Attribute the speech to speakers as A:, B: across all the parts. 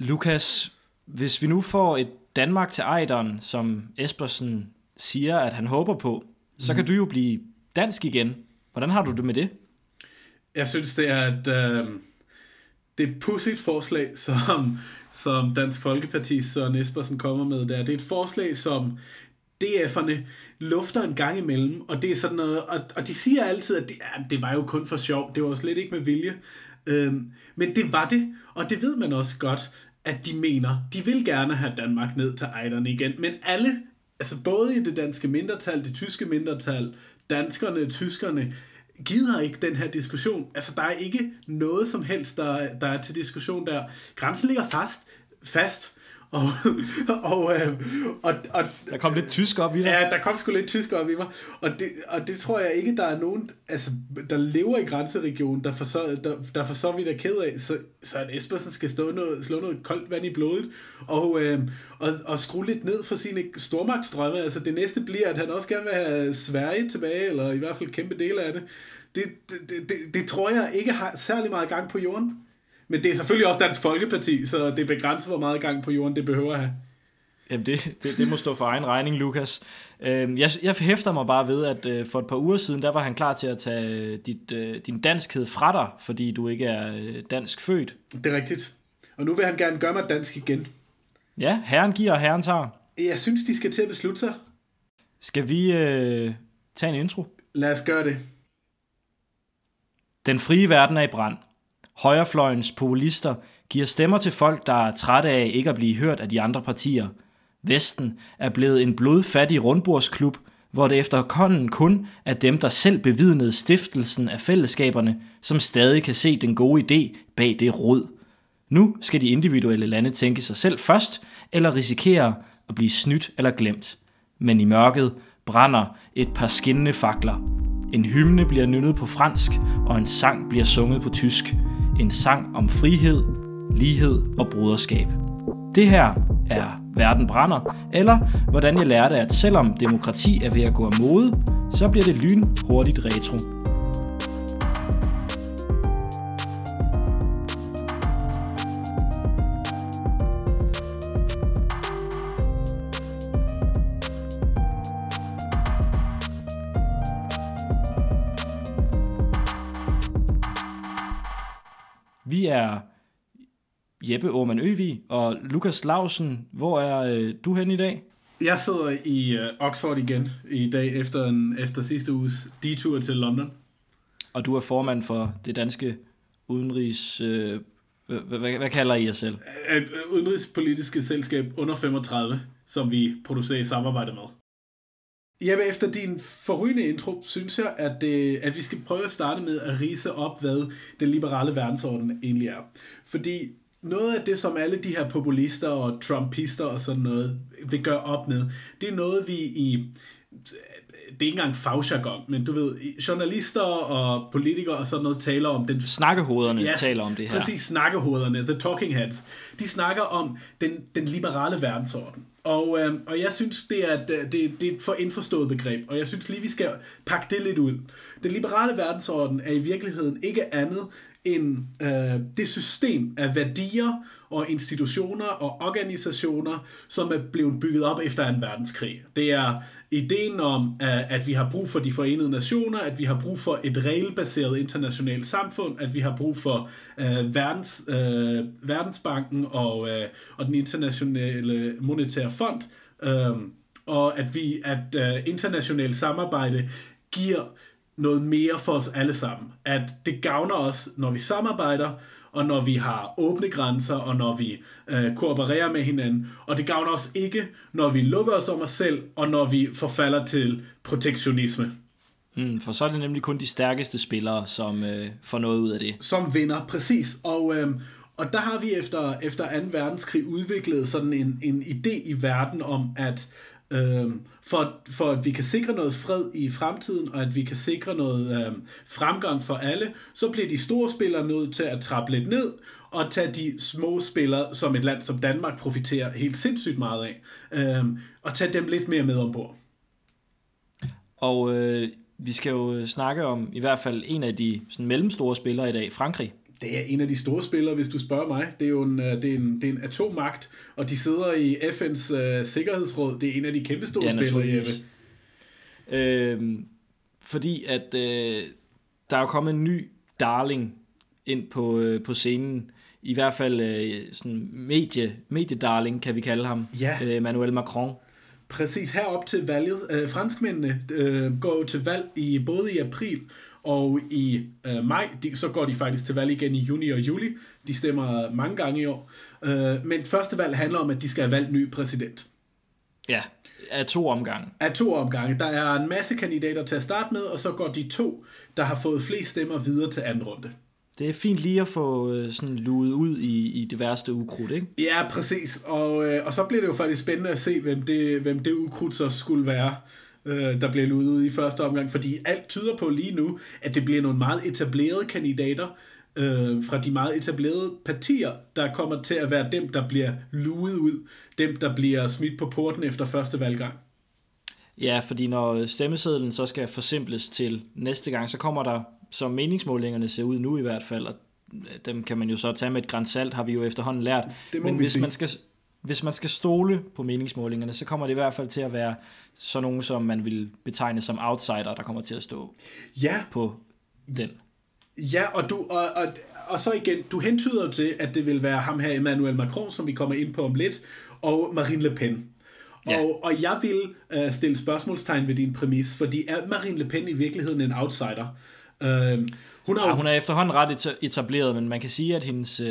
A: Lukas, hvis vi nu får et Danmark til Ejderen, som Espersen siger, at han håber på, så kan du jo blive dansk igen. Hvordan har du det med det?
B: Jeg synes, det er et, øh, det er et pudsigt forslag, som, som Dansk Folkeparti Søren Espersen kommer med der. Det er et forslag, som DF'erne lufter en gang imellem, og det er sådan noget, og, og de siger altid, at det, ja, det var jo kun for sjov, det var slet ikke med vilje. Øhm, men det var det, og det ved man også godt, at de mener, de vil gerne have Danmark ned til ejderne igen, men alle, altså både i det danske mindretal, det tyske mindretal, danskerne, tyskerne, gider ikke den her diskussion. Altså, der er ikke noget som helst, der, der er til diskussion der. Grænsen ligger fast, fast, og, og, øh, og, og,
A: der kom lidt tysk op i dig.
B: Ja, der kom sgu lidt tysk op i mig. Og det, og det tror jeg ikke, der er nogen, altså, der lever i grænseregionen, der for så, der, der for så vidt er ked af, så, så at Espersen skal stå noget, slå noget koldt vand i blodet, og, øh, og, og skrue lidt ned for sine stormagtsdrømme. Altså det næste bliver, at han også gerne vil have Sverige tilbage, eller i hvert fald kæmpe dele af det. Det, det, det, det, det tror jeg ikke har særlig meget gang på jorden. Men det er selvfølgelig også Dansk Folkeparti, så det er begrænset, hvor meget gang på jorden det behøver at have.
A: Jamen det, det, det må stå for egen regning, Lukas. Øhm, jeg, jeg hæfter mig bare ved, at øh, for et par uger siden, der var han klar til at tage dit, øh, din danskhed fra dig, fordi du ikke er øh, dansk født.
B: Det er rigtigt. Og nu vil han gerne gøre mig dansk igen.
A: Ja, herren giver, og herren tager.
B: Jeg synes, de skal til at beslutte sig.
A: Skal vi øh, tage en intro?
B: Lad os gøre det.
A: Den frie verden er i brand. Højrefløjens populister giver stemmer til folk, der er trætte af ikke at blive hørt af de andre partier. Vesten er blevet en blodfattig rundbordsklub, hvor det efterhånden kun er dem, der selv bevidnede stiftelsen af fællesskaberne, som stadig kan se den gode idé bag det rod. Nu skal de individuelle lande tænke sig selv først, eller risikere at blive snydt eller glemt. Men i mørket brænder et par skinnende fakler. En hymne bliver nynnet på fransk, og en sang bliver sunget på tysk. En sang om frihed, lighed og broderskab. Det her er Verden brænder, eller hvordan jeg lærte, at selvom demokrati er ved at gå af mode, så bliver det lyn hurtigt retro. Vi er Jeppe Aumann Øvig og Lukas Lausen. Hvor er øh, du hen i dag?
B: Jeg sidder i øh, Oxford igen i dag efter, en, efter sidste uges detur til London.
A: Og du er formand for det danske udenrigs... Øh, hvad, hvad, hvad kalder I jer selv?
B: Øh, udenrigspolitiske selskab under 35, som vi producerer i samarbejde med. Jamen, efter din forrygende intro, synes jeg, at, øh, at vi skal prøve at starte med at rise op, hvad den liberale verdensorden egentlig er. Fordi noget af det, som alle de her populister og trumpister og sådan noget vil gøre op med, det er noget, vi i det er ikke engang fagjargon, men du ved, journalister og politikere og sådan noget taler om den...
A: Snakkehoderne yes, taler om det her.
B: Præcis, snakkehoderne, the talking heads. De snakker om den, den liberale verdensorden. Og, øh, og jeg synes, det er, det, det er et for indforstået begreb, og jeg synes lige, vi skal pakke det lidt ud. Den liberale verdensorden er i virkeligheden ikke andet en, øh, det system af værdier og institutioner og organisationer, som er blevet bygget op efter 2. verdenskrig. Det er ideen om, øh, at vi har brug for de forenede nationer, at vi har brug for et regelbaseret internationalt samfund, at vi har brug for øh, verdens, øh, Verdensbanken og, øh, og den internationale monetære fond, øh, og at vi at øh, internationalt samarbejde giver noget mere for os alle sammen. At det gavner os, når vi samarbejder, og når vi har åbne grænser, og når vi øh, koopererer med hinanden. Og det gavner os ikke, når vi lukker os om os selv, og når vi forfalder til protektionisme.
A: Mm, for så er det nemlig kun de stærkeste spillere, som øh, får noget ud af det.
B: Som vinder, præcis. Og, øh, og der har vi efter, efter 2. verdenskrig udviklet sådan en, en idé i verden om, at Øhm, for, for at vi kan sikre noget fred i fremtiden, og at vi kan sikre noget øh, fremgang for alle, så bliver de store spillere nødt til at trappe lidt ned, og tage de små spillere, som et land som Danmark profiterer helt sindssygt meget af, øhm, og tage dem lidt mere med ombord.
A: Og øh, vi skal jo snakke om i hvert fald en af de sådan, mellemstore spillere i dag, Frankrig
B: det er en af de store spillere, hvis du spørger mig. Det er jo en, øh, det er en, det er en atommagt, og de sidder i FN's uh, Sikkerhedsråd. Det er en af de kæmpe store ja, spillere, Jeppe.
A: Øhm, fordi at øh, der er jo kommet en ny darling ind på, øh, på scenen. I hvert fald øh, sådan medie, mediedarling, kan vi kalde ham.
B: Ja.
A: Øh, Emmanuel Macron.
B: Præcis, herop til valget. Øh, franskmændene øh, går jo til valg i både i april og i øh, maj, de, så går de faktisk til valg igen i juni og juli. De stemmer mange gange i år. Øh, men første valg handler om, at de skal have valgt ny præsident.
A: Ja, af to omgange.
B: Af to omgange. Der er en masse kandidater til at starte med, og så går de to, der har fået flest stemmer, videre til anden runde.
A: Det er fint lige at få øh, sådan luet ud i, i det værste ukrudt, ikke?
B: Ja, præcis. Og, øh, og så bliver det jo faktisk spændende at se, hvem det, hvem det ukrudt så skulle være øh, der bliver luet ud i første omgang, fordi alt tyder på lige nu, at det bliver nogle meget etablerede kandidater øh, fra de meget etablerede partier, der kommer til at være dem, der bliver luet ud, dem, der bliver smidt på porten efter første valggang.
A: Ja, fordi når stemmesedlen så skal forsimples til næste gang, så kommer der, som meningsmålingerne ser ud nu i hvert fald, og dem kan man jo så tage med et grænsalt, har vi jo efterhånden lært.
B: Det Men
A: hvis
B: sige.
A: man skal hvis man skal stole på meningsmålingerne, så kommer det i hvert fald til at være sådan nogen, som man vil betegne som outsider, der kommer til at stå
B: ja.
A: på den.
B: Ja, og, du, og, og, og så igen, du hentyder til, at det vil være ham her, Emmanuel Macron, som vi kommer ind på om lidt, og Marine Le Pen. Ja. Og, og jeg vil uh, stille spørgsmålstegn ved din præmis, fordi er Marine Le Pen i virkeligheden en outsider? Uh,
A: hun, har ja, hun er efterhånden ret etableret, men man kan sige, at hendes uh,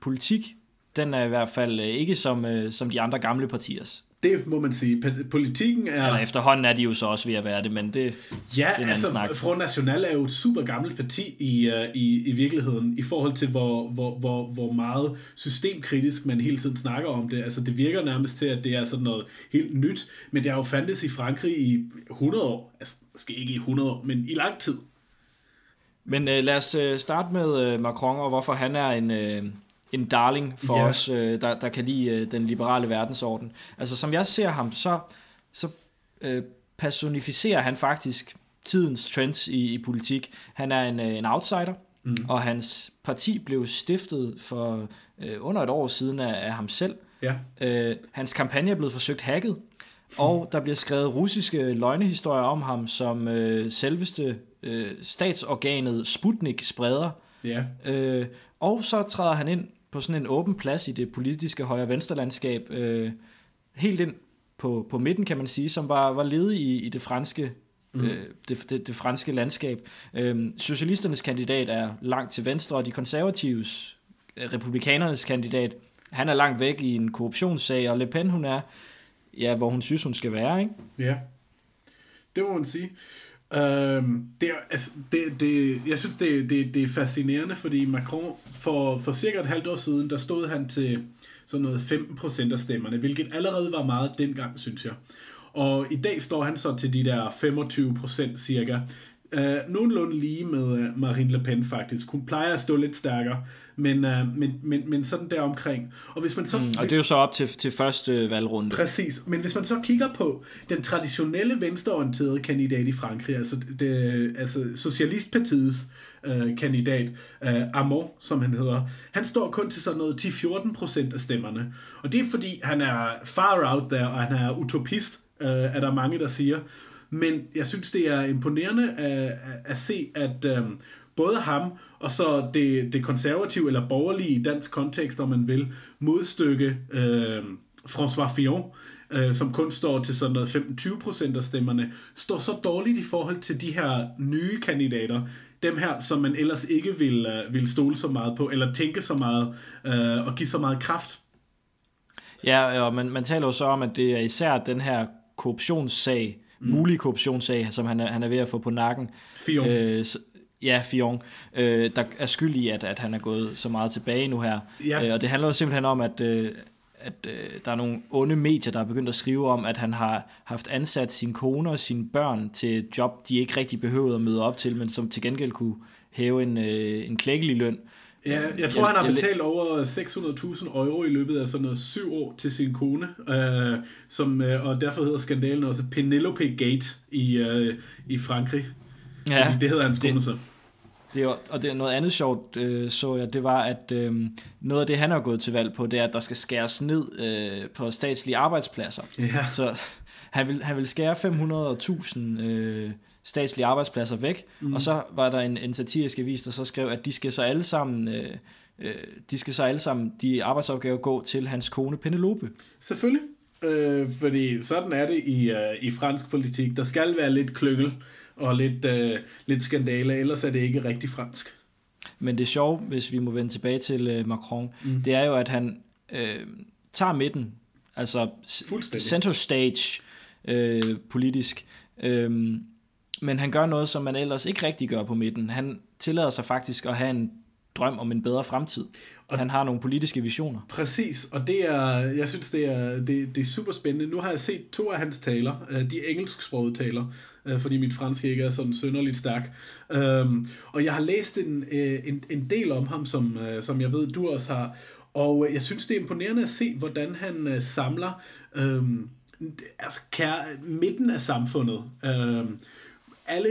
A: politik den er i hvert fald øh, ikke som, øh, som de andre gamle partiers.
B: Det må man sige. Politikken er...
A: Eller efterhånden er de jo så også ved at være det, men det,
B: ja,
A: det er
B: altså,
A: snak.
B: Front National er jo et super gammelt parti i, uh, i, i virkeligheden, i forhold til, hvor, hvor, hvor, hvor meget systemkritisk man hele tiden snakker om det. Altså, det virker nærmest til, at det er sådan noget helt nyt, men det har jo fandtes i Frankrig i 100 år. Altså, måske ikke i 100 år, men i lang tid.
A: Men uh, lad os starte med uh, Macron, og hvorfor han er en... Uh, en darling for yeah. os, øh, der, der kan lide øh, den liberale verdensorden. Altså som jeg ser ham, så, så øh, personificerer han faktisk tidens trends i, i politik. Han er en, øh, en outsider, mm. og hans parti blev stiftet for øh, under et år siden af, af ham selv.
B: Ja.
A: Øh, hans kampagne er blevet forsøgt hacket, og der bliver skrevet russiske løgnehistorier om ham, som øh, selveste øh, statsorganet Sputnik spreder.
B: Ja.
A: Øh, og så træder han ind på sådan en åben plads i det politiske højre-venstre landskab, øh, helt ind på, på midten, kan man sige, som var, var ledig i, i det franske mm. øh, det, det, det franske landskab. Øh, socialisternes kandidat er langt til venstre, og de konservatives, øh, republikanernes kandidat, han er langt væk i en korruptionssag, og Le Pen, hun er, ja, hvor hun synes, hun skal være, ikke?
B: Ja, det må man sige. Øhm, det er, altså, det, det, jeg synes, det, det, det er fascinerende, fordi Macron for, for cirka et halvt år siden, der stod han til sådan noget 15% af stemmerne, hvilket allerede var meget dengang, synes jeg. Og i dag står han så til de der 25% cirka. Øh, nogenlunde lige med uh, Marine Le Pen faktisk. Hun plejer at stå lidt stærkere, men, uh, men, men, men sådan der omkring. Og, hvis man så,
A: mm, og det er jo så op til, til første valgrunde.
B: Præcis, men hvis man så kigger på den traditionelle venstreorienterede kandidat i Frankrig, altså, det, altså Socialistpartiets uh, kandidat, uh, Armand, som han hedder, han står kun til sådan noget 10-14% af stemmerne. Og det er fordi, han er far out there, og han er utopist, uh, er der mange, der siger. Men jeg synes, det er imponerende at, at se, at øhm, både ham og så det, det konservative eller borgerlige i dansk kontekst, om man vil, modstykke øhm, François Fillon, øh, som kun står til sådan noget 15-20% af stemmerne, står så dårligt i forhold til de her nye kandidater, dem her, som man ellers ikke vil, øh, vil stole så meget på, eller tænke så meget øh, og give så meget kraft.
A: Ja, og man, man taler jo så om, at det er især den her korruptionssag, mm. mulige korruptionssag, som han er, han er ved at få på nakken.
B: Fion.
A: Øh, ja, Fion, øh, der er skyld i, at, at han er gået så meget tilbage nu her.
B: Ja.
A: Øh, og det handler jo simpelthen om, at, øh, at øh, der er nogle onde medier, der er begyndt at skrive om, at han har haft ansat sin kone og sine børn til job, de ikke rigtig behøvede at møde op til, men som til gengæld kunne hæve en, øh, en klækkelig løn.
B: Ja, jeg tror, han har betalt over 600.000 euro i løbet af sådan noget syv år til sin kone, øh, som, øh, og derfor hedder skandalen også Penelope Gate i, øh, i Frankrig.
A: Ja,
B: Fordi det hedder hans kone
A: det,
B: så.
A: Det er, og det er noget andet sjovt, øh, så jeg, det var, at øh, noget af det, han har gået til valg på, det er, at der skal skæres ned øh, på statslige arbejdspladser.
B: Ja.
A: Så han vil, han vil skære 500.000 øh, statslige arbejdspladser væk, mm. og så var der en, en satirisk avis, der så skrev, at de skal så alle sammen... Øh, øh, de skal så alle sammen, de arbejdsopgaver, gå til hans kone Penelope.
B: Selvfølgelig. Øh, fordi sådan er det i, uh, i fransk politik. Der skal være lidt kløgel og lidt, uh, lidt skandale, ellers er det ikke rigtig fransk.
A: Men det sjove, hvis vi må vende tilbage til uh, Macron, mm. det er jo, at han øh, tager midten, altså center stage øh, politisk, øh, men han gør noget, som man ellers ikke rigtig gør på midten. Han tillader sig faktisk at have en drøm om en bedre fremtid. Og han har nogle politiske visioner.
B: Præcis, og det er, jeg synes, det er, det, det er super spændende. Nu har jeg set to af hans taler, øh, de engelsksprogede taler, øh, fordi mit fransk ikke er sådan sønderligt stærk. Øhm, og jeg har læst en, øh, en, en del om ham, som, som jeg ved, du også har. Og jeg synes, det er imponerende at se, hvordan han samler øhm, altså, kære, midten af samfundet. Øhm, alle,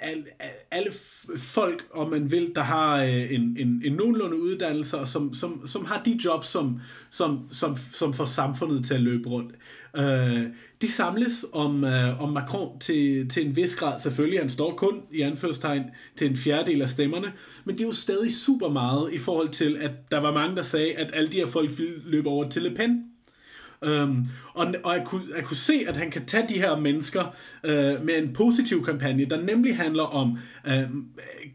B: alle, alle folk, om man vil, der har øh, en, en, en nogenlunde uddannelse, og som, som, som har de jobs, som, som, som, som får samfundet til at løbe rundt. Øh, de samles om, øh, om Macron til, til en vis grad. Selvfølgelig, han står kun i anførstegn til en fjerdedel af stemmerne, men det er jo stadig super meget i forhold til, at der var mange, der sagde, at alle de her folk ville løbe over til Le Pen Øhm, og og jeg, kunne, jeg kunne se, at han kan tage de her mennesker øh, med en positiv kampagne, der nemlig handler om øh,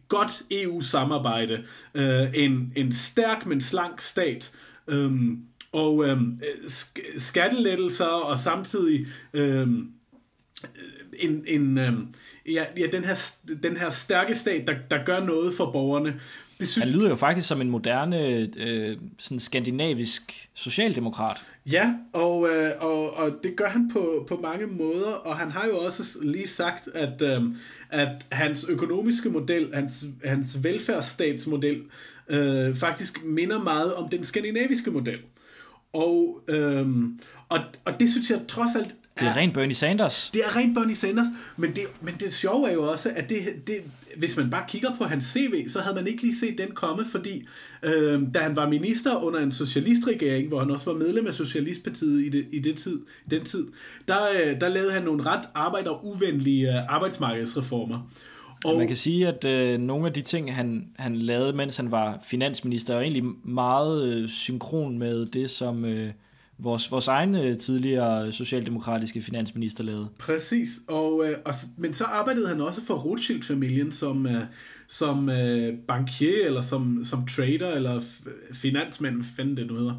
B: godt EU-samarbejde, øh, en, en stærk, men slank stat, øh, og øh, sk- skattelettelser, og samtidig øhm, øh, en, en øh, ja, ja, den, her, den her stærke stat, der, der gør noget for borgerne.
A: Det synes... Han lyder jo faktisk som en moderne, øh, sådan skandinavisk socialdemokrat.
B: Ja, og, øh, og, og det gør han på, på mange måder, og han har jo også lige sagt, at, øh, at hans økonomiske model, hans, hans velfærdsstatsmodel, øh, faktisk minder meget om den skandinaviske model. Og, øh, og, og det synes jeg trods alt
A: det er rent Bernie Sanders.
B: Det er rent Bernie Sanders, men det, men det sjove er jo også, at det, det, hvis man bare kigger på hans CV, så havde man ikke lige set den komme, fordi øh, da han var minister under en socialistregering, hvor han også var medlem af Socialistpartiet i, det, i det tid, den tid, der, øh, der lavede han nogle ret arbejderuvenlige øh, arbejdsmarkedsreformer.
A: Og man kan sige, at øh, nogle af de ting, han, han lavede, mens han var finansminister, er egentlig meget øh, synkron med det, som... Øh, vores, vores egen øh, tidligere socialdemokratiske finansminister lavede.
B: Præcis, og, øh, og, men så arbejdede han også for Rothschild-familien som, øh, som øh, bankier, eller som, som trader, eller finansmand, fanden det nu hedder.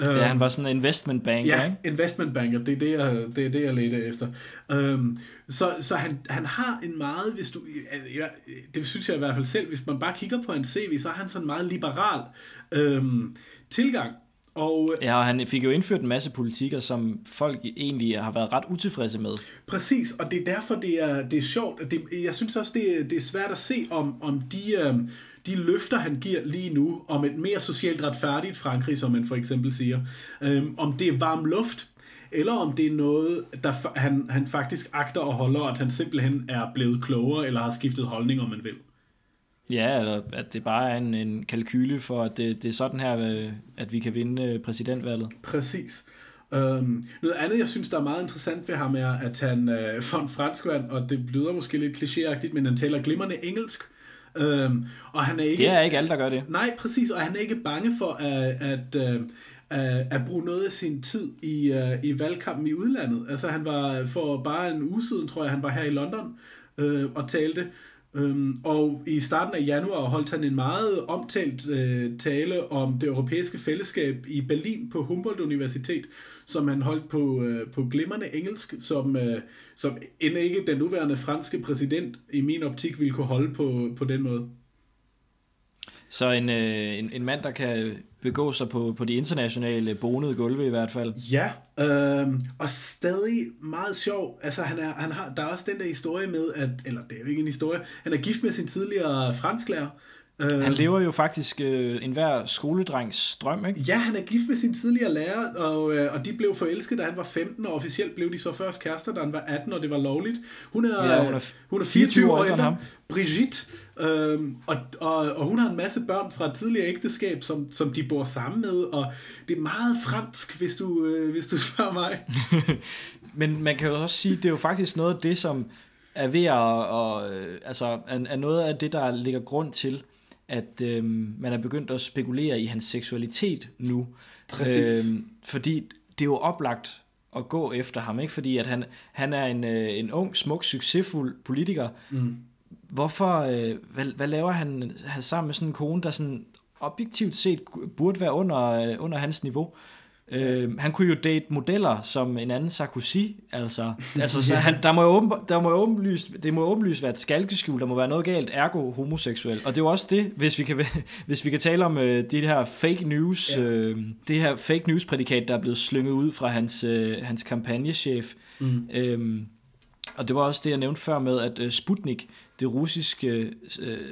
A: Ja, han var sådan en investment banker,
B: ja,
A: ikke?
B: investment banker, det er det, jeg, det, er det, jeg leder efter. Um, så så han, han har en meget, hvis du, ja, det synes jeg i hvert fald selv, hvis man bare kigger på en CV, så har han sådan en meget liberal um, tilgang
A: og, ja, og han fik jo indført en masse politikker, som folk egentlig har været ret utilfredse med.
B: Præcis, og det er derfor, det er, det er sjovt. Det, jeg synes også, det, er, det er svært at se, om, om de, øh, de løfter, han giver lige nu, om et mere socialt retfærdigt Frankrig, som man for eksempel siger, øh, om det er varm luft, eller om det er noget, der han, han faktisk agter og at han simpelthen er blevet klogere, eller har skiftet holdning, om man vil.
A: Ja, eller at det bare er en, en kalkyle for, at det, det er sådan her, øh, at vi kan vinde øh, præsidentvalget.
B: Præcis. Um, noget andet, jeg synes, der er meget interessant ved ham, er, at han uh, får en franskvand, og det lyder måske lidt klichéagtigt, men han taler glimrende engelsk. Um, og han er ikke,
A: det er ikke alle, der gør det.
B: Nej, præcis, og han er ikke bange for at, at, uh, at, at bruge noget af sin tid i, i valgkampen i udlandet. Altså han var for bare en uge siden, tror jeg, han var her i London uh, og talte. Øhm, og i starten af januar holdt han en meget omtalt øh, tale om det europæiske fællesskab i Berlin på Humboldt Universitet, som han holdt på, øh, på glimrende engelsk, som, øh, som end ikke den nuværende franske præsident i min optik ville kunne holde på, på den måde.
A: Så en, øh, en, en mand, der kan begå sig på, på de internationale bonede gulve i hvert fald.
B: Ja, øh, og stadig meget sjov. Altså, han er, han har, der er også den der historie med, at, eller det er jo ikke en historie, han er gift med sin tidligere fransklærer,
A: Han lever jo faktisk øh, enhver skoledrengs drøm, ikke?
B: Ja, han er gift med sin tidligere lærer, og, øh, og de blev forelsket, da han var 15, og officielt blev de så først kærester, da han var 18, og det var lovligt. Hun er,
A: Ja, hun er
B: hun er 24 år
A: ældre, ham.
B: Brigitte, øhm, og, og, og hun har en masse børn fra et tidligere ægteskab, som, som de bor sammen med, og det er meget fransk, hvis du, øh, hvis du spørger mig.
A: Men man kan jo også sige, det er jo faktisk noget af det, som er ved at, og, øh, altså, er, er noget af det, der ligger grund til, at øh, man er begyndt at spekulere i hans seksualitet nu.
B: Præcis.
A: Øh, fordi det er jo oplagt at gå efter ham, ikke? Fordi at han, han er en, øh, en ung, smuk, succesfuld politiker.
B: Mm.
A: Hvorfor, øh, hvad, hvad laver han, han sammen med sådan en kone, der sådan objektivt set burde være under, øh, under hans niveau? Øh, han kunne jo date modeller som en anden Sarkozy, altså, altså så han, der må jo åben, der må jo åbenlyst, det må jo åbenlyst være et skalkeskjul, der må være noget galt, ergo homoseksuel. Og det er jo også det, hvis vi kan, hvis vi kan tale om øh, det her fake news,
B: Ja.
A: øh, det her fake news prædikat, der er blevet slynget ud fra hans, øh, hans kampagnechef.
B: Mm.
A: Øhm, og det var også det, jeg nævnte før med, at øh, Sputnik, det russiske, øh,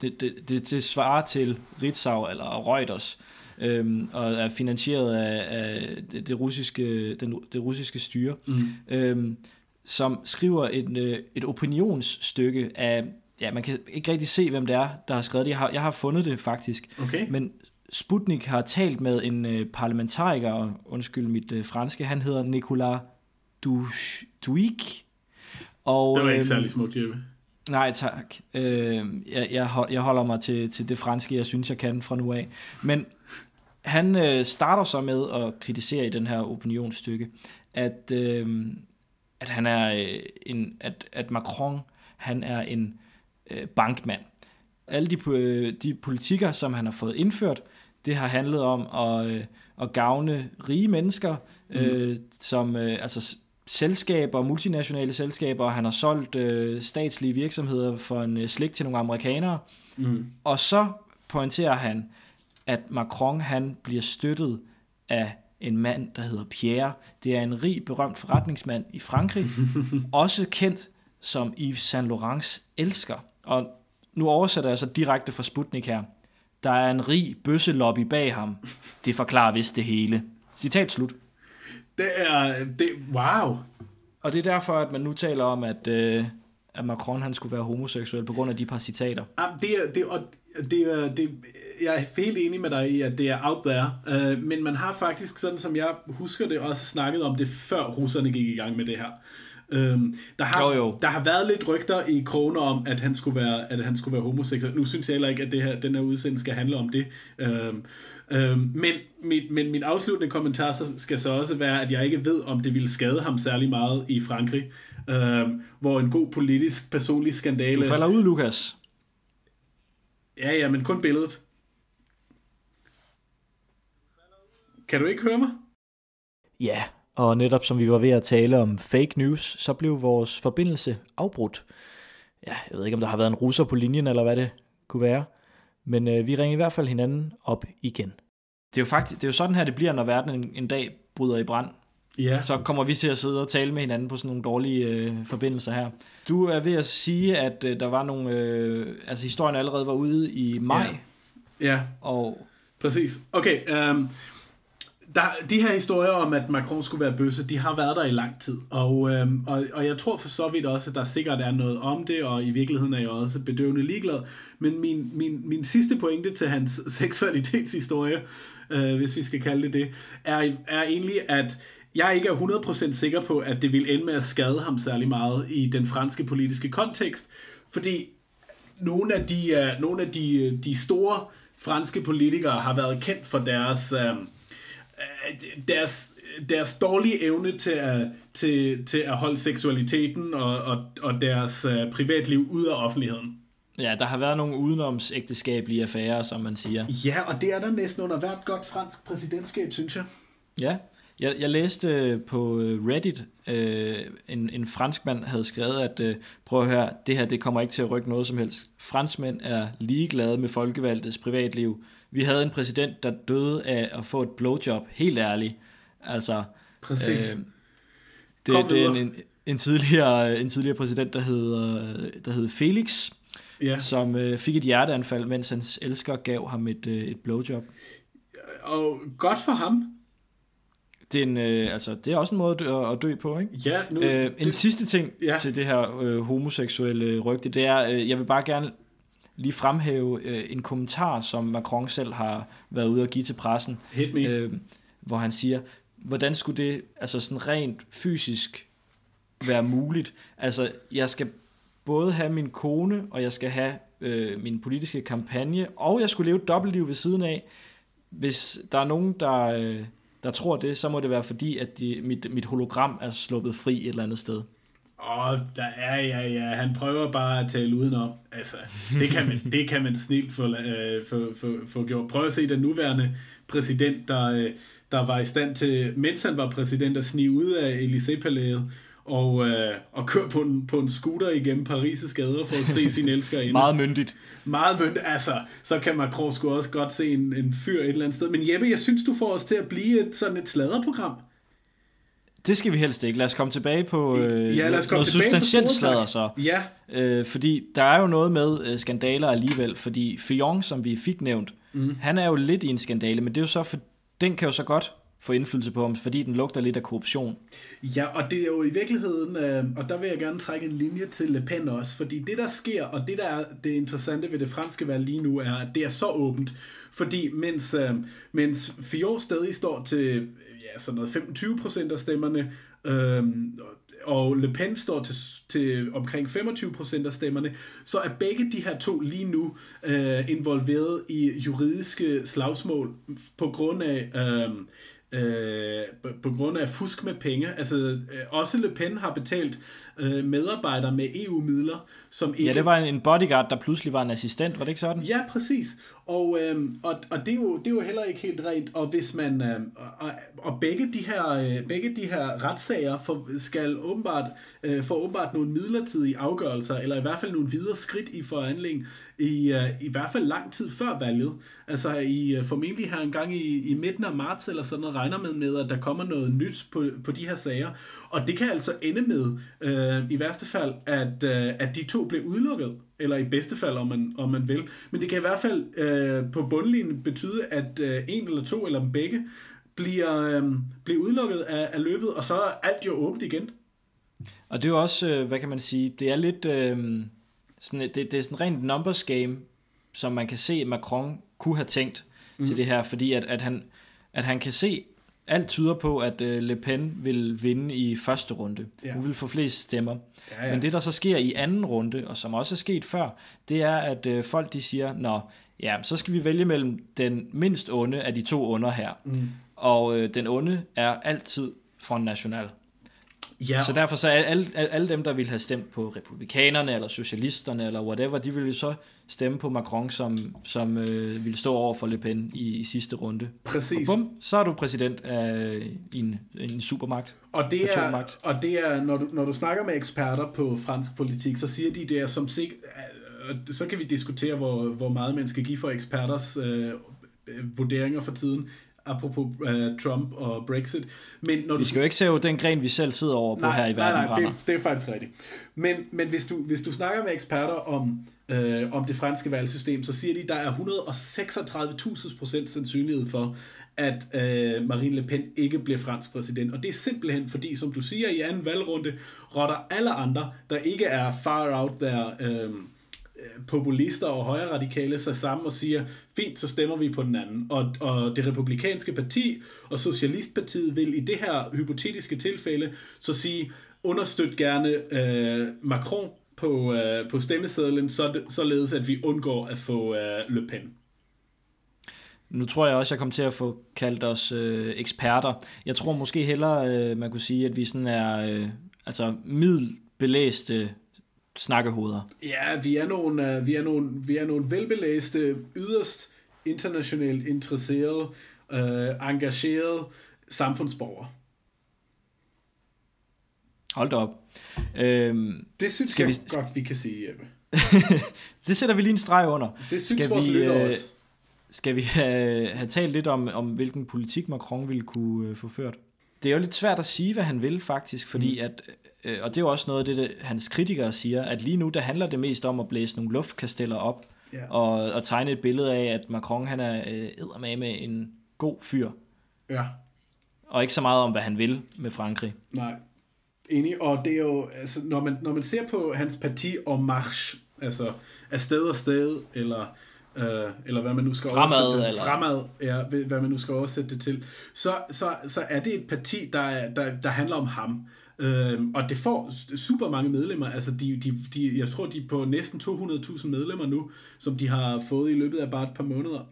A: det, det, det, det svarer til Ritzau eller Reuters, øhm, og er finansieret af, af det, det, russiske, den, det russiske styre,
B: Mm.
A: øhm, som skriver et, øh, et opinionsstykke af, ja, man kan ikke rigtig se, hvem det er, der har skrevet det. Jeg har, jeg har fundet det faktisk.
B: Okay.
A: Men Sputnik har talt med en øh, parlamentariker, og undskyld mit øh, franske, han hedder Nicolas Duic. Og,
B: Det var ikke
A: øhm,
B: særlig smukt, Jeppe.
A: Nej, tak. Øh, jeg, jeg, jeg holder mig til, til det franske, jeg synes, jeg kan fra nu af. Men han øh, starter så med at kritisere i den her opinionsstykke, at, øh, at han er øh, en, at, at Macron, han er en øh, bankmand. Alle de, po- de politikker, som han har fået indført, det har handlet om at, øh, at gavne rige mennesker, øh, som øh, altså selskaber, multinationale selskaber, og han har solgt øh, statslige virksomheder for en øh, slik til nogle amerikanere.
B: Mm.
A: Og så pointerer han, at Macron han bliver støttet af en mand, der hedder Pierre. Det er en rig, berømt forretningsmand i Frankrig, også kendt som Yves Saint Laurents elsker. Og nu oversætter jeg så direkte fra Sputnik her. Der er en rig bøsselobby bag ham. Det forklarer vist det hele. Citat slut.
B: Det er... Det, wow.
A: Og det er derfor, at man nu taler om, at, øh, at Macron han skulle være homoseksuel på grund af de par citater.
B: Jamen, det er, det, og det er, det, jeg er helt enig med dig i, at det er out there. Uh, men man har faktisk, sådan som jeg husker det, også snakket om det, før russerne gik i gang med det her. Um, der, har,
A: Jo, jo.
B: der har været lidt rygter i kroner om, at han skulle være, at han skulle være homoseksuel. Nu synes jeg heller ikke, at det her, den her udsendelse skal handle om det. Um, um, men, mit, men min afsluttende kommentar så skal så også være, at jeg ikke ved, om det ville skade ham særlig meget i Frankrig, um, hvor en god politisk personlig skandale...
A: Du falder ud, Lukas.
B: Ja, ja, men kun billedet. Kan du ikke høre mig?
A: Ja, og netop som vi var ved at tale om fake news, så blev vores forbindelse afbrudt. Ja, jeg ved ikke, om der har været en russer på linjen, eller hvad det kunne være. Men øh, vi ringer i hvert fald hinanden op igen. Det er jo faktisk det er jo sådan her, det bliver, når verden en, en dag bryder i brand.
B: Ja.
A: Så kommer vi til at sidde og tale med hinanden på sådan nogle dårlige øh, forbindelser her. Du er ved at sige, at øh, der var nogle... Øh, altså historien allerede var ude i maj,
B: Ja. Ja,
A: og
B: præcis. Okay, um, der, de her historier om, at Macron skulle være bøsse, de har været der i lang tid. Og, øhm, og, og jeg tror for så vidt også, at der sikkert er noget om det, og i virkeligheden er jeg også bedøvende ligeglad. Men min, min, min sidste pointe til hans seksualitetshistorie, øh, hvis vi skal kalde det det, er, er egentlig, at jeg ikke er 100% sikker på, at det vil ende med at skade ham særlig meget i den franske politiske kontekst, fordi nogle af de, øh, nogle af de, øh, de store franske politikere har været kendt for deres, Øh, deres, deres dårlige evne til at, til, til at holde seksualiteten og, og, og deres uh, privatliv ud af offentligheden.
A: ja, der har været nogle udenomsægteskabelige affærer, som man siger.
B: Ja, og det er der næsten under hvert godt fransk præsidentskab, synes jeg.
A: Ja, jeg, jeg læste på øh, Reddit, øh, en, en franskmand havde skrevet, at øh, prøv at høre, det her det kommer ikke til at rykke noget som helst. Franskmænd er ligeglade med folkevalgtes privatliv. Vi havde en præsident, der døde af at få et blowjob, helt ærligt. Altså,
B: Præcis.
A: øh,
B: Kom
A: det, det er en, en, en, tidligere, en tidligere præsident, der hed, der hed Felix,
B: Ja.
A: som øh, fik et hjerteanfald, mens hans elsker gav ham et, øh, et blowjob.
B: Og godt for ham.
A: Det er, en, øh, altså, det er også en måde at dø, at dø på, ikke?
B: Ja, nu,
A: Øh, en
B: det,
A: sidste ting
B: Ja.
A: til det her øh, homoseksuelle rygte, det er, øh, jeg vil bare gerne lige fremhæve øh, en kommentar, som Macron selv har været ude og give til pressen,
B: hit me.
A: øh, hvor han siger, hvordan skulle det altså sådan rent fysisk være muligt? Altså, jeg skal både have min kone, og jeg skal have øh, min politiske kampagne, og jeg skulle leve et dobbeltliv ved siden af. Hvis der er nogen, der, øh, der tror det, så må det være fordi, at de, mit, mit hologram er sluppet fri et eller andet sted.
B: Åh, der er, ja, ja, han prøver bare at tale udenom. Altså, det kan man, det kan man snilt få, øh, få, få, få gjort. Prøv at se den nuværende præsident, der, øh, der var i stand til, mens han var præsident, at snige ud af Élysée-palæet og, øh, og køre på en, på en scooter igennem Paris' gader for at se sin elsker inde.
A: Meget myndigt.
B: Meget mønt, altså, så kan Macron sgu også godt se en, en fyr et eller andet sted. Men Jeppe, jeg synes, du får os til at blive et, sådan et sladderprogram.
A: Det skal vi helst ikke. Lad os komme tilbage på øh,
B: Ja, lad os komme
A: noget substantielt sladder så.
B: Ja,
A: Øh, fordi der er jo noget med øh, skandaler alligevel, fordi Fillon, som vi fik nævnt, mm. han er jo lidt i en skandale, men det er jo så for, den kan jo så godt få indflydelse på ham, fordi den lugter lidt af korruption.
B: Ja, og det er jo i virkeligheden, øh, og der vil jeg gerne trække en linje til Le Pen også, fordi det der sker, og det der er det interessante ved det franske valg lige nu, er, at det er så åbent, fordi mens, øh, mens Fillon stadig står til ja, sådan noget 25% af stemmerne, øh, og Le Pen står til, til omkring 25% af stemmerne, så er begge de her to lige nu øh, involveret i juridiske slagsmål på grund af... Øh, øh, på- på grund af fusk med penge. Altså, øh, også Le Pen har betalt øh, medarbejdere med EU-midler, som ikke...
A: Ja, det var en- bodyguard, der pludselig var en assistent, var det ikke sådan?
B: Ja, præcis. Og, øhm, og, og det, er jo, det er jo heller ikke helt rent. Og hvis man øhm, og, og begge de her øh, begge de her retssager for, skal åbenbart øh, få åbenbart nogle midlertidige afgørelser eller i hvert fald nogle videre skridt i forhandling i øh, i hvert fald lang tid før valget. Altså i øh, formentlig her en gang i, i midten af marts eller sådan noget regner man med at der kommer noget nyt på, på de her sager. Og det kan altså ende med øh, i værste fald at øh, at de to bliver udelukket eller i bedste fald, om man, om man vil. Men det kan i hvert fald øh, på bundlinjen betyde, at øh, en eller to, eller dem begge, bliver, øh, bliver udelukket af, af løbet, og så er alt jo åbent igen.
A: Og det er jo også, øh, hvad kan man sige, det er lidt, øh, sådan, det, det er sådan rent numbers game, som man kan se, Macron kunne have tænkt mm. til det her, fordi at, at, han, at han kan se, alt tyder på, at øh, Le Pen vil vinde i første runde.
B: Ja.
A: Hun vil få flest stemmer.
B: Ja, ja.
A: Men det, der så sker i anden runde, og som også er sket før, det er, at øh, folk de siger, nå, ja, så skal vi vælge mellem den mindst onde af de to onder her.
B: Mm.
A: Og øh, den onde er altid Front National.
B: Ja,
A: Så derfor så alle, alle alle dem, der ville have stemt på republikanerne, eller socialisterne, eller whatever, de ville jo så stemme på Macron, som, som øh, ville stå over for Le Pen i, i sidste runde. Og
B: præcis.
A: bum, så er du præsident af en, en supermagt.
B: Og det er, og det er når, du, når du snakker med eksperter på fransk politik, så siger de, det er som sig, øh, så kan vi diskutere, hvor, hvor meget man skal give for eksperters øh, øh, vurderinger for tiden, apropos øh, Trump og Brexit. Men når
A: Vi
B: du,
A: skal jo ikke se den gren, vi selv sidder over på
B: nej,
A: her i verden.
B: Nej, nej, det, det er faktisk rigtigt. Men, men hvis, du, hvis du snakker med eksperter om, øh, om det franske valgsystem, så siger de, at der er 136.000 procent sandsynlighed for, at øh, Marine Le Pen ikke bliver fransk præsident. Og det er simpelthen fordi, som du siger i anden valgrunde, rotter alle andre, der ikke er far out there, øh, Øh, populister og højre radikale sig sammen og siger, fint, så stemmer vi på den anden. Og, og det republikanske parti og Socialistpartiet vil i det her hypotetiske tilfælde så sige, understøt gerne øh, Macron på, øh, på stemmesedlen, så det, således at vi undgår at få øh, Le Pen.
A: Nu tror jeg også, jeg kommer til at få kaldt os øh, eksperter. Jeg tror måske hellere, øh, man kunne sige, at vi sådan er øh, altså middelbelæste snakkehoveder.
B: Ja, vi er nogle, øh, vi er nogle, vi er nogle velbelæste, yderst internationalt interesserede, øh, engagerede samfundsborgere.
A: Hold da op. Øhm,
B: Det synes
A: Skal
B: jeg
A: vi-
B: godt, vi kan sige, Jeppe.
A: det sætter vi lige en streg under.
B: Det synes
A: Skal
B: vores
A: vi,
B: lytter
A: øh,
B: også.
A: Skal vi have, have talt lidt om, om, hvilken politik Macron ville kunne øh, få ført? Det er jo lidt svært at sige, hvad han vil faktisk, fordi mm. at, øh, og det er jo også noget af det, det, hans kritikere siger, at lige nu, der handler det mest om at blæse nogle luftkasteller op, yeah. og, og tegne et billede af, at Macron, han er øh, med en god fyr.
B: Ja.
A: Og ikke så meget om, hvad han vil med Frankrig.
B: Nej, enig, og det er jo, altså, når man, når man ser på hans parti og march, altså af sted og sted, eller øh, eller hvad man nu skal
A: fremad,
B: oversætte
A: det, eller...
B: fremad, ja, hvad man nu skal oversætte det til, så, så, så er det et parti, der, der, der handler om ham. Øh, og det får super mange medlemmer, altså de, de, de, jeg tror, de er på næsten 200.000 medlemmer nu, som de har fået i løbet af bare et par måneder.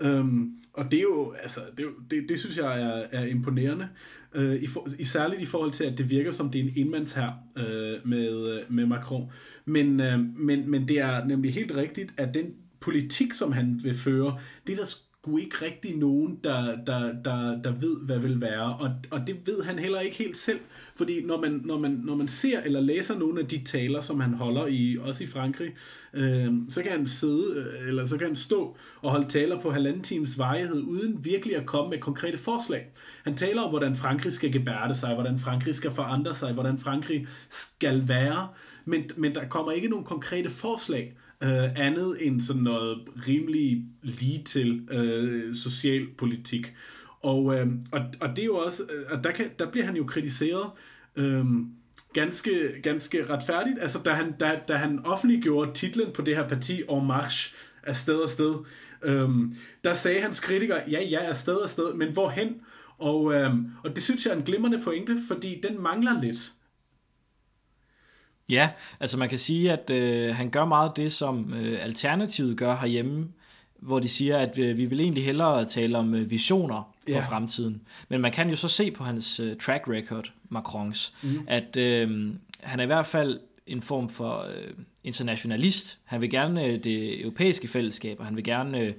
B: Øhm, og det er jo, altså, det, det, det synes jeg er, er imponerende, øh, i, for, i særligt i forhold til, at det virker som det er en enmandsher øh, med, med Macron. Men, øh, men, men det er nemlig helt rigtigt, at den politik, som han vil føre, det er der sgu ikke rigtig nogen, der, der, der, der ved, hvad vil være. Og, og det ved han heller ikke helt selv. Fordi når man, når, man, når man ser eller læser nogle af de taler, som han holder, i, også i Frankrig, øh, så kan han sidde, øh, eller så kan han stå og holde taler på halvanden times varighed, uden virkelig at komme med konkrete forslag. Han taler om, hvordan Frankrig skal gebærde sig, hvordan Frankrig skal forandre sig, hvordan Frankrig skal være, men, men der kommer ikke nogen konkrete forslag øh, andet end sådan noget rimelig lige til øh, socialpolitik. Og, øh, og, og det er jo også, øh, og der, kan, der bliver han jo kritiseret øh, ganske, ganske retfærdigt. Altså da han, da, da han offentliggjorde titlen på det her parti, En Marche, af sted og sted, øh, der sagde hans kritikere, ja, ja, af sted og sted, men hvorhen? Og, øh, og det synes jeg er en glimrende pointe, fordi den mangler lidt.
A: Ja, altså man kan sige, at øh, han gør meget det, som øh, Alternativet gør herhjemme, hvor de siger, at øh, vi vil egentlig hellere tale om øh, visioner for ja. fremtiden. Men man kan jo så se på hans øh, track record, Macrons, mm. at øh, han er i hvert fald en form for øh, internationalist. Han vil gerne øh, det europæiske fællesskab, og han vil gerne øh,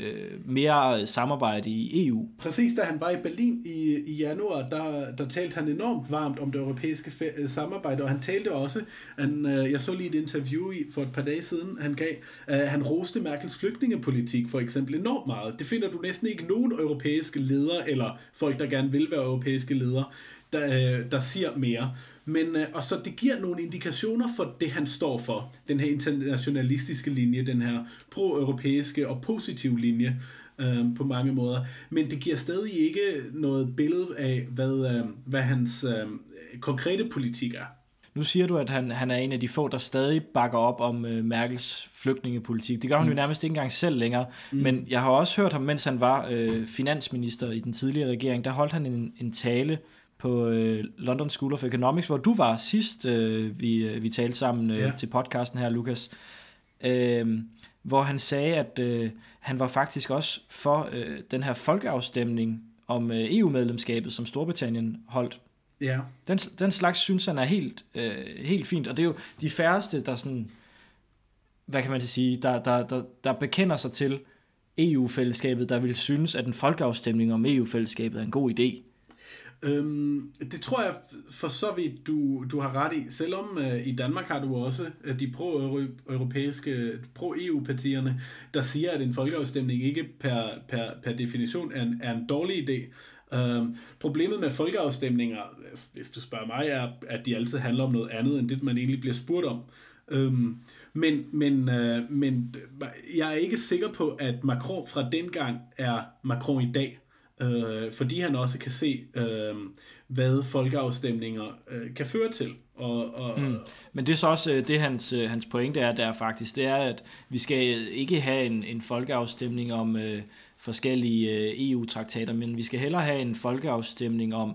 A: øh, mere samarbejde i EU.
B: Præcis, da han var i Berlin i, i januar, der, der talte han enormt varmt om det europæiske øh, samarbejde, og han talte også, han, øh, jeg så lige et interview i, for et par dage siden, han gav, øh, han roste Merkels flygtningepolitik for eksempel enormt meget. Det finder du næsten ikke nogen europæiske ledere, eller folk, der gerne vil være europæiske ledere, der, øh, der siger mere. Men, øh, og så det giver nogle indikationer for det, han står for. Den her internationalistiske linje, den her pro-europæiske og positive linje øh, på mange måder. Men det giver stadig ikke noget billede af, hvad, øh, hvad hans øh, konkrete politik er.
A: Nu siger du, at han, han er en af de få, der stadig bakker op om øh, Merkels flygtningepolitik. Det gør han mm. jo nærmest ikke engang selv længere. Mm. Men jeg har også hørt ham, mens han var øh, finansminister i den tidligere regering, der holdt han en, en tale på øh, London School of Economics, hvor du var sidst, øh, vi, øh, vi talte sammen øh, ja. til podcasten her, Lukas. Øh, hvor han sagde, at øh, han var faktisk også for øh, den her folkeafstemning om øh, EU-medlemskabet, som Storbritannien holdt.
B: Ja.
A: Den, den slags synes han er helt, øh, helt fint, og det er jo de færreste, der sådan, hvad kan man sige, der, der, der, der bekender sig til EU-fællesskabet, der vil synes, at en folkeafstemning om EU-fællesskabet er en god idé.
B: Øhm, det tror jeg for så vidt, du, du har ret i. Selvom øh, i Danmark har du også øh, de pro-europæiske, pro-EU-partierne, der siger, at en folkeafstemning ikke per, per, per definition er en, er en dårlig idé. Øhm, problemet med folkeafstemninger, hvis du spørger mig, er, at de altid handler om noget andet, end det, man egentlig bliver spurgt om. Øhm, men, men, øh, men øh, jeg er ikke sikker på, at Macron fra dengang er Macron i dag øh, fordi han også kan se, øh, hvad folkeafstemninger øh, kan føre til. Og, og, mm.
A: Men det er så også øh, det, hans, øh, hans pointe er der faktisk, det er, at vi skal ikke have en, en folkeafstemning om øh, forskellige øh, EU-traktater, men vi skal hellere have en folkeafstemning om,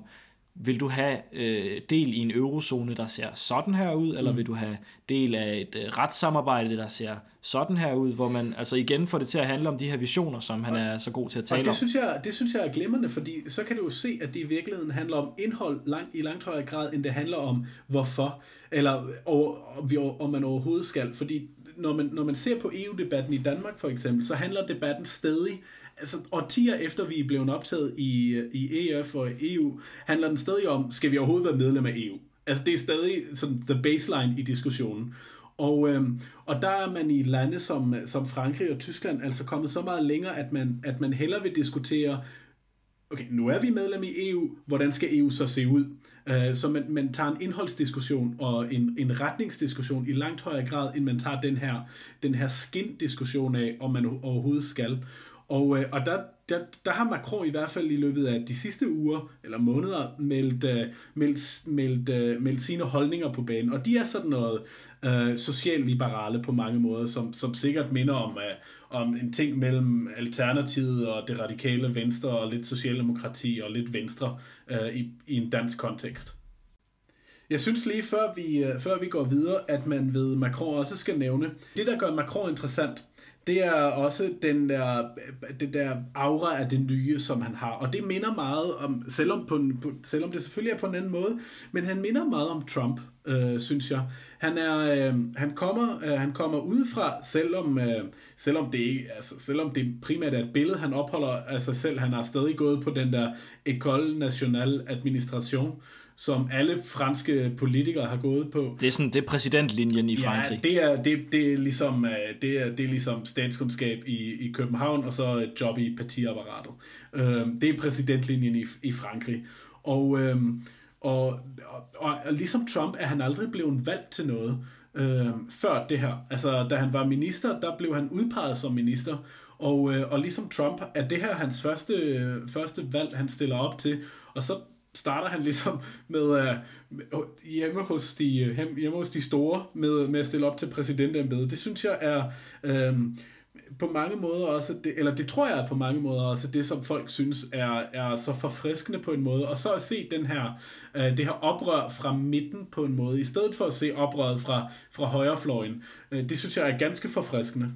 A: vil du have øh, del i en eurozone, der ser sådan her ud, eller mm. vil du have del af et øh, retssamarbejde, der ser sådan her ud, hvor man altså igen får det til at handle om de her visioner, som han er så god til at tale og
B: det
A: om.
B: Synes jeg, det synes jeg er glimrende, fordi så kan du jo se, at det i virkeligheden handler om indhold langt, i langt højere grad, end det handler om hvorfor, eller og, om, vi, om man overhovedet skal. Fordi når man, når man ser på EU-debatten i Danmark for eksempel, så handler debatten stadig altså årtier efter vi er blevet optaget i, i EF og EU, handler den stadig om, skal vi overhovedet være medlem af EU? Altså det er stadig sådan the baseline i diskussionen. Og, øhm, og der er man i lande som, som Frankrig og Tyskland altså kommet så meget længere, at man, at man hellere vil diskutere okay, nu er vi medlem i EU, hvordan skal EU så se ud? Øh, så man, man tager en indholdsdiskussion og en, en retningsdiskussion i langt højere grad, end man tager den her, den her skin-diskussion af, om man overhovedet skal. Og, uh, og der, der, der har Macron i hvert fald i løbet af de sidste uger eller måneder meldt, uh, meldt, meldt, øh, meldt sine holdninger på banen. Og de er sådan noget øh, socialliberale på mange måder, som, som sikkert minder om, øh, om en ting mellem Alternativet og det radikale venstre og lidt socialdemokrati og lidt venstre øh, i, i en dansk kontekst. Jeg synes lige før vi, før vi går videre, at man ved Macron også skal nævne, det der gør Macron interessant, det er også den der, det der aura af det nye, som han har. Og det minder meget om, selvom, på, på, selvom det selvfølgelig er på en anden måde, men han minder meget om Trump, øh, synes jeg. Han er, øh, han kommer, øh, han kommer udefra, selvom, øh, selvom det altså, selvom det primært er et billede, han opholder af sig selv. Han har stadig gået på den der École Nationale Administration, som alle franske politikere har gået på.
A: Det er sådan det er præsidentlinjen i Frankrig.
B: Ja, det er, det, det er ligesom, øh, det er, det er ligesom statskundskab i, i København, og så et job i partiapparatet. Øhm, det er præsidentlinjen i, i Frankrig. Og, øhm, og, og, og, og ligesom Trump er han aldrig blevet valgt til noget øh, før det her. Altså, da han var minister, der blev han udpeget som minister, og, øh, og ligesom Trump er det her hans første, første valg, han stiller op til, og så starter han ligesom med uh, hjemme, hos de, øh, hjemme hos de store med, med at stille op til præsidentembedet. Det synes jeg er um, på mange måder også, det, eller det tror jeg er på mange måder også det, som folk synes er, er så forfriskende på en måde. Og så at se den her, uh, det her oprør fra midten på en måde, i stedet for at se oprøret fra, fra højrefløjen. Uh, det synes jeg er ganske forfriskende.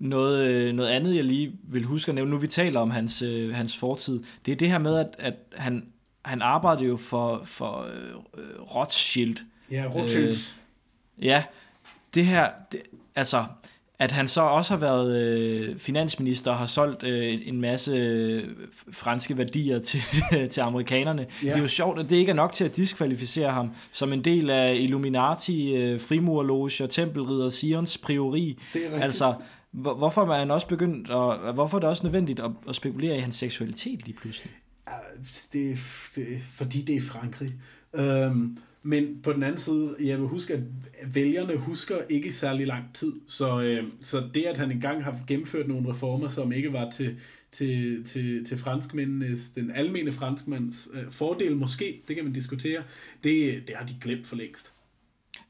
A: Noget, øh, noget andet, jeg lige vil huske at nævne, nu vi taler om hans, øh, hans fortid, det er det her med, at, at han, han arbejdede jo for, for øh, Rothschild.
B: Ja, Rothschild.
A: Øh, ja, det her, det, altså, at han så også har været øh, finansminister og har solgt øh, en masse øh, franske værdier til, til amerikanerne. Ja. Det er jo sjovt, at det ikke er nok til at diskvalificere ham som en del af Illuminati, øh, frimurloge og tempelridder Sions priori.
B: Det er rigtigt.
A: Altså, Hvorfor er han også begyndt, og hvorfor er det også nødvendigt at, at spekulere i hans seksualitet lige pludselig?
B: Det, det, fordi det er Frankrig. Øhm, men på den anden side, jeg vil huske, at vælgerne husker ikke særlig lang tid. Så, øh, så det, at han engang har gennemført nogle reformer, som ikke var til, til, til, til franskmændenes, den almene franskmands øh, fordel måske, det kan man diskutere, det, det har de glemt for længst.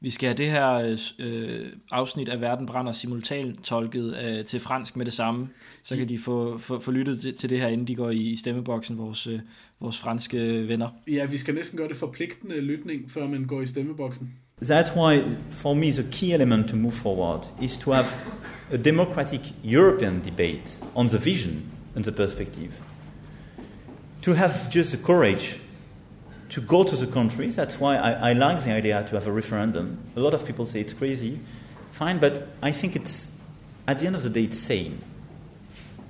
A: Vi skal have det her øh, afsnit af Verden brænder simultant tolket øh, til fransk med det samme, så kan de få, få, få lyttet til, til det her, inden de går i, i stemmeboksen, vores, øh, vores franske venner.
B: Ja, vi skal næsten gøre det forpligtende lytning, før man går i stemmeboksen.
C: That's why, for me, the key element to move forward is to have a democratic European debate on the vision and the perspective. To have just the courage to go to the country. That's why I, I, like the idea to have a referendum. A lot of people say it's crazy. Fine, but I think it's, at the end of the day, it's sane.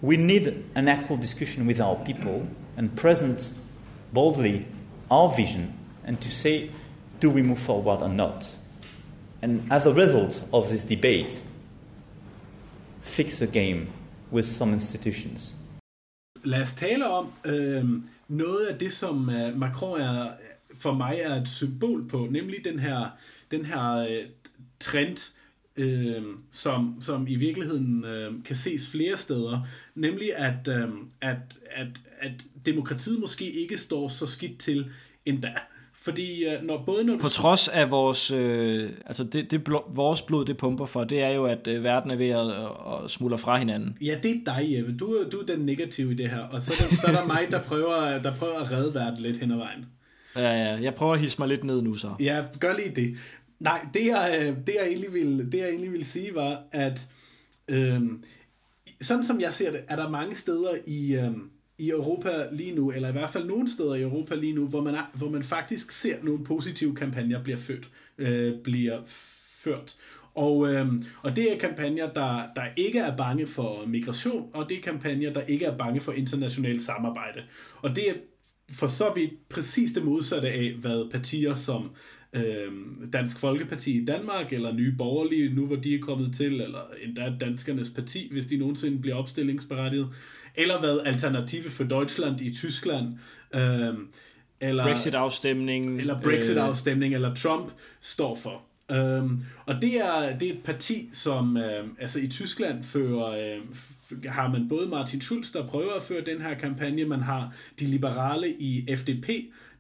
C: We need an actual discussion with our people and present boldly our vision and to say, do we move forward or not? And as a result of this debate, fix the game with some institutions.
B: Lad os tale om øh, noget af det, som uh, Macron er, for mig er et symbol på, nemlig den her, den her øh, trend, øh, som, som i virkeligheden øh, kan ses flere steder, nemlig at, øh, at, at, at demokratiet måske ikke står så skidt til endda. Fordi øh, når både når
A: du... På trods af vores, øh, altså det, det blod, vores blod det pumper for, det er jo, at øh, verden er ved at, at smuldre fra hinanden.
B: Ja, det er dig, Jeppe. Du, du er den negative i det her. Og så er der, så er der mig, der prøver, der prøver at redde verden lidt hen ad vejen.
A: Ja, ja. Jeg prøver at hisse mig lidt ned nu så.
B: Ja, gør lige det. Nej, det jeg, øh, det jeg, egentlig, ville, det jeg egentlig ville sige var, at øh, sådan som jeg ser det, er der mange steder i... Øh, i Europa lige nu, eller i hvert fald nogle steder i Europa lige nu, hvor man, er, hvor man faktisk ser nogle positive kampagner bliver født, Øh, bliver ført. Og, øh, og det er kampagner, der, der ikke er bange for migration, og det er kampagner, der ikke er bange for internationalt samarbejde. Og det er for så vidt præcis det modsatte af, hvad partier som øh, Dansk Folkeparti i Danmark, eller Nye Borgerlige, nu hvor de er kommet til, eller endda Danskernes Parti, hvis de nogensinde bliver opstillingsberettiget, eller hvad Alternative for Deutschland i Tyskland, øh, eller
A: Brexit-afstemning.
B: eller Brexit-afstemning, eller Trump står for. Øhm, og det er, det er et parti, som øh, altså i Tyskland fører, øh, har man både Martin Schulz, der prøver at føre den her kampagne, man har de liberale i FDP,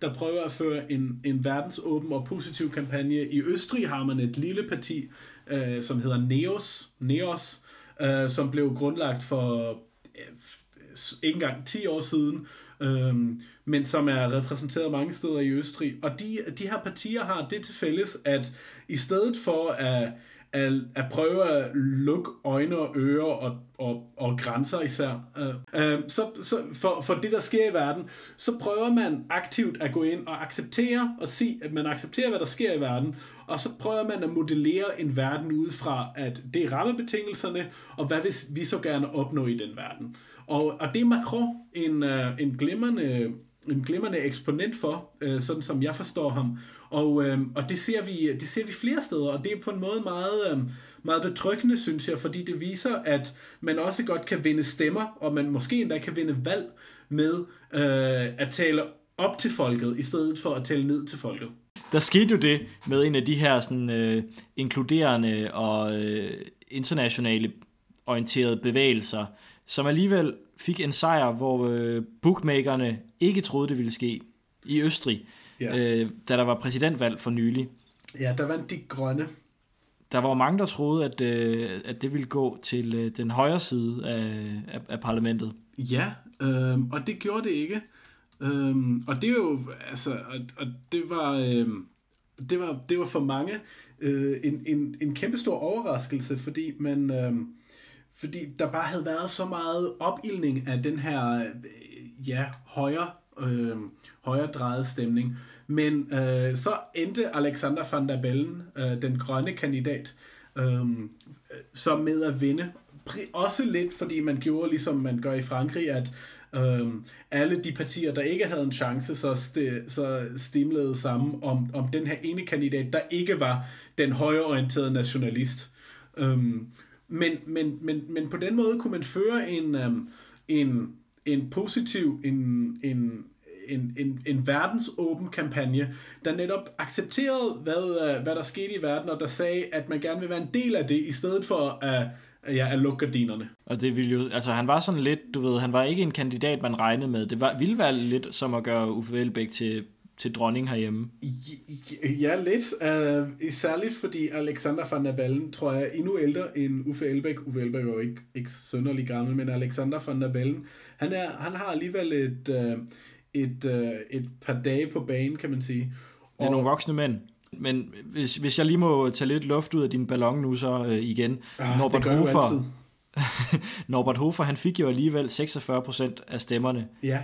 B: der prøver at føre en, en verdensåben og positiv kampagne. I Østrig har man et lille parti, øh, som hedder Neos, Neos øh, som blev grundlagt for øh, ikke engang 10 år siden, øhm, men som er repræsenteret mange steder i Østrig. Og de, de her partier har det til fælles, at i stedet for at, at, at prøve at lukke øjne og ører og, og, og grænser især, øh, øh, så, så for, for det, der sker i verden, så prøver man aktivt at gå ind og acceptere og se, at man accepterer, hvad der sker i verden, og så prøver man at modellere en verden ud fra, at det er rammebetingelserne, og hvad vil vi så gerne opnå i den verden. Og, og det er Macron en, øh, en glimrende en glimrende eksponent for, øh, sådan som jeg forstår ham. Og, øh, og det, ser vi, det ser vi flere steder, og det er på en måde meget, øh, meget betryggende, synes jeg, fordi det viser, at man også godt kan vinde stemmer, og man måske endda kan vinde valg med øh, at tale op til folket, i stedet for at tale ned til folket.
A: Der skete jo det med en af de her sådan, øh, inkluderende og øh, internationale orienterede bevægelser, som alligevel fik en sejr, hvor øh, bookmakerne ikke troede, det ville ske i Østrig,
B: Ja.
A: øh, da der var præsidentvalg for nylig.
B: Ja, der vandt de grønne.
A: Der var mange, der troede, at, øh, at det ville gå til øh, den højre side af, af, af parlamentet.
B: Ja, øhm, og det gjorde det ikke. Øhm, og det er jo, altså, og, og det var, øhm, det var, det var for mange øh, en, en, en kæmpe stor overraskelse, fordi man, øhm, fordi der bare havde været så meget opildning af den her, øh, ja, højre, øh, højre drejet stemning. Men øh, så endte Alexander van der Bellen, øh, den grønne kandidat, øh, så med at vinde. Også lidt, fordi man gjorde, ligesom man gør i Frankrig, at Øhm, alle de partier, der ikke havde en chance, så, st- så stimlede sammen om, om den her ene kandidat, der ikke var den højreorienterede nationalist. Øhm, men, men, men, men på den måde kunne man føre en, øhm, en, en positiv, en, en, en, en, en verdensåben kampagne, der netop accepterede, hvad, øh, hvad der skete i verden, og der sagde, at man gerne vil være en del af det, i stedet for at, øh, ja, at lukke gardinerne.
A: Og det ville jo, altså han var sådan lidt, du ved, han var ikke en kandidat, man regnede med. Det var, ville være lidt som at gøre Uffe Elbæk til, til dronning herhjemme.
B: Ja, lidt. Uh, særligt fordi Alexander van der Ballen, tror jeg, er endnu ældre end Uffe Elbæk. Uffe Elbæk var jo ikke, ikke sønderlig gammel, men Alexander van der Ballen, han, er, han har alligevel et, uh, et, uh, et par dage på banen, kan man sige.
A: Det er nogle voksne mænd. Men hvis, hvis jeg lige må tage lidt luft ud af din ballon nu så øh, igen.
B: Ah,
A: Norbert. Hofer, Norbert Hofer, han fik jo alligevel 46% af stemmerne.
B: Ja,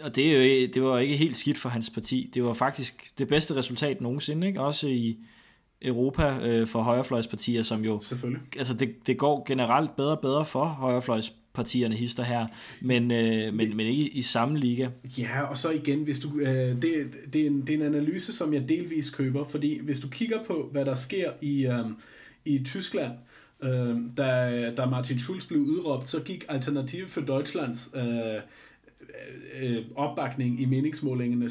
A: Og- det, er jo, det var ikke helt skidt for hans parti. Det var faktisk det bedste resultat nogensinde, ikke? Også i Europa øh, for højrefløjspartier, som jo...
B: selvfølgelig.
A: Altså, det, det går generelt bedre og bedre for højrefløjspartierne hister her, men, øh, men, men ikke i, i samme liga.
B: Ja, og så igen, hvis du, øh, det, det, er en, det er en analyse, som jeg delvis køber, fordi hvis du kigger på, hvad der sker i, øh, i Tyskland, øh, Øh, da, da Martin Schulz blev udråbt, så gik Alternative for Deutschlands øh, øh, øh opbakning i meningsmålingerne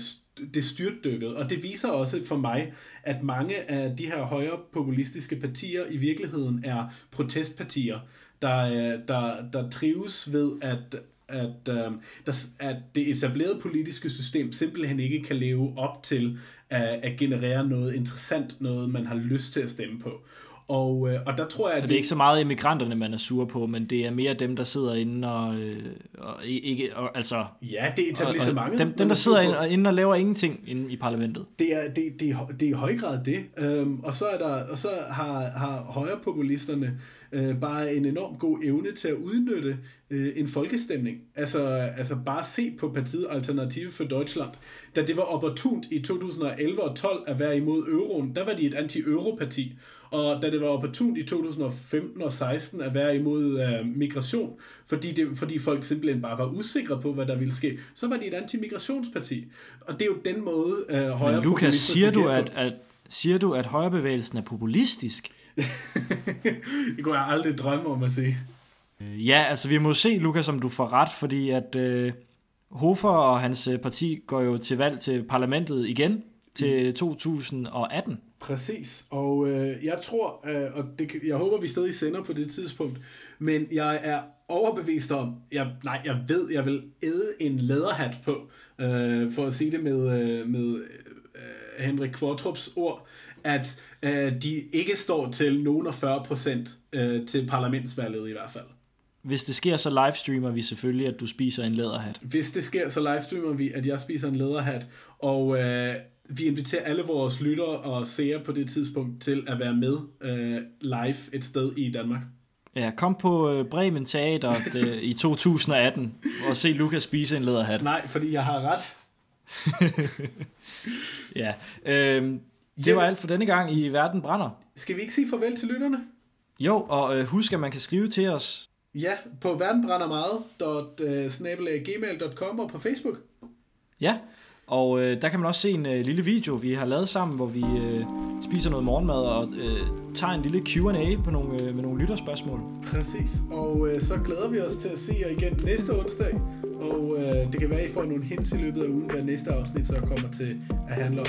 B: det styrtdykket, og det viser også for mig, at mange af de her højre populistiske partier i virkeligheden er protestpartier, der, øh, der, der trives ved, at at, øhm, der, at det etablerede politiske system simpelthen ikke kan leve op til at, at generere noget interessant, noget man har lyst til at stemme på. Og, øh, og der tror jeg,
A: Så
B: at
A: det er ikke så meget immigranterne, man er sur på, men det er mere dem, der sidder inde og, øh, og ikke... Og, altså,
B: Ja, det er etablissementet.
A: dem, dem, der
B: er
A: sidder inde og, inde og laver ingenting inde i parlamentet.
B: Det er, det, det, er, det er i høj grad det. Øhm, og så, er der, og så har, har højrepopulisterne øh, bare en enorm god evne til at udnytte øh, en folkestemning. Altså, altså bare se på partiet Alternative for Deutschland. Da det var opportunt i 2011 og 12 at være imod euroen, der var de et anti-europarti. Og da det var opportunt i 2015 og 16 at være imod øh, migration, fordi, det, fordi folk simpelthen bare var usikre på, hvad der ville ske, så var de et anti-migrationsparti. Og det er jo den måde, øh, højre
A: Men Lukas, siger du, at, at, siger du, at højrebevægelsen er populistisk?
B: det kunne jeg aldrig drømme om at sige.
A: Øh, Ja, altså vi må se, Lukas, om du får ret, fordi at øh, Hofer og hans øh, parti går jo til valg til parlamentet igen til 2018.
B: Præcis, og øh, jeg tror, øh, og det, jeg håber, vi stadig sender på det tidspunkt, men jeg er overbevist om, jeg, nej, jeg ved, jeg vil æde en læderhat på, øh, for at sige det med, øh, med øh, Henrik Kvartrups ord, at øh, de ikke står til nogen af 40 procent øh, til parlamentsvalget i hvert fald.
A: Hvis det sker, så livestreamer vi selvfølgelig, at du spiser en læderhat.
B: Hvis det sker, så livestreamer vi, at jeg spiser en læderhat, og øh, vi inviterer alle vores lyttere og seere på det tidspunkt til at være med øh, live et sted i Danmark.
A: Ja, kom på øh, Bremen Teater øh, i 2018 og se Lukas spise en læderhat.
B: Nej, fordi jeg har ret.
A: Ja, øh, det var alt for denne gang i Verden Brænder.
B: Skal vi ikke sige farvel til lytterne?
A: Jo, og øh, husk, at man kan skrive til os.
B: Ja, på verdenbrændermeget.gmail.com og på Facebook.
A: Ja, og øh, der kan man også se en øh, lille video, vi har lavet sammen, hvor vi øh, spiser noget morgenmad og øh, tager en lille Q&A på nogle, øh, med nogle lytterspørgsmål.
B: Præcis, og øh, så glæder vi os til at se jer igen næste onsdag. Og øh, det kan være, at I får nogle hints i løbet af ugen, hvad næste afsnit så kommer til at handle om.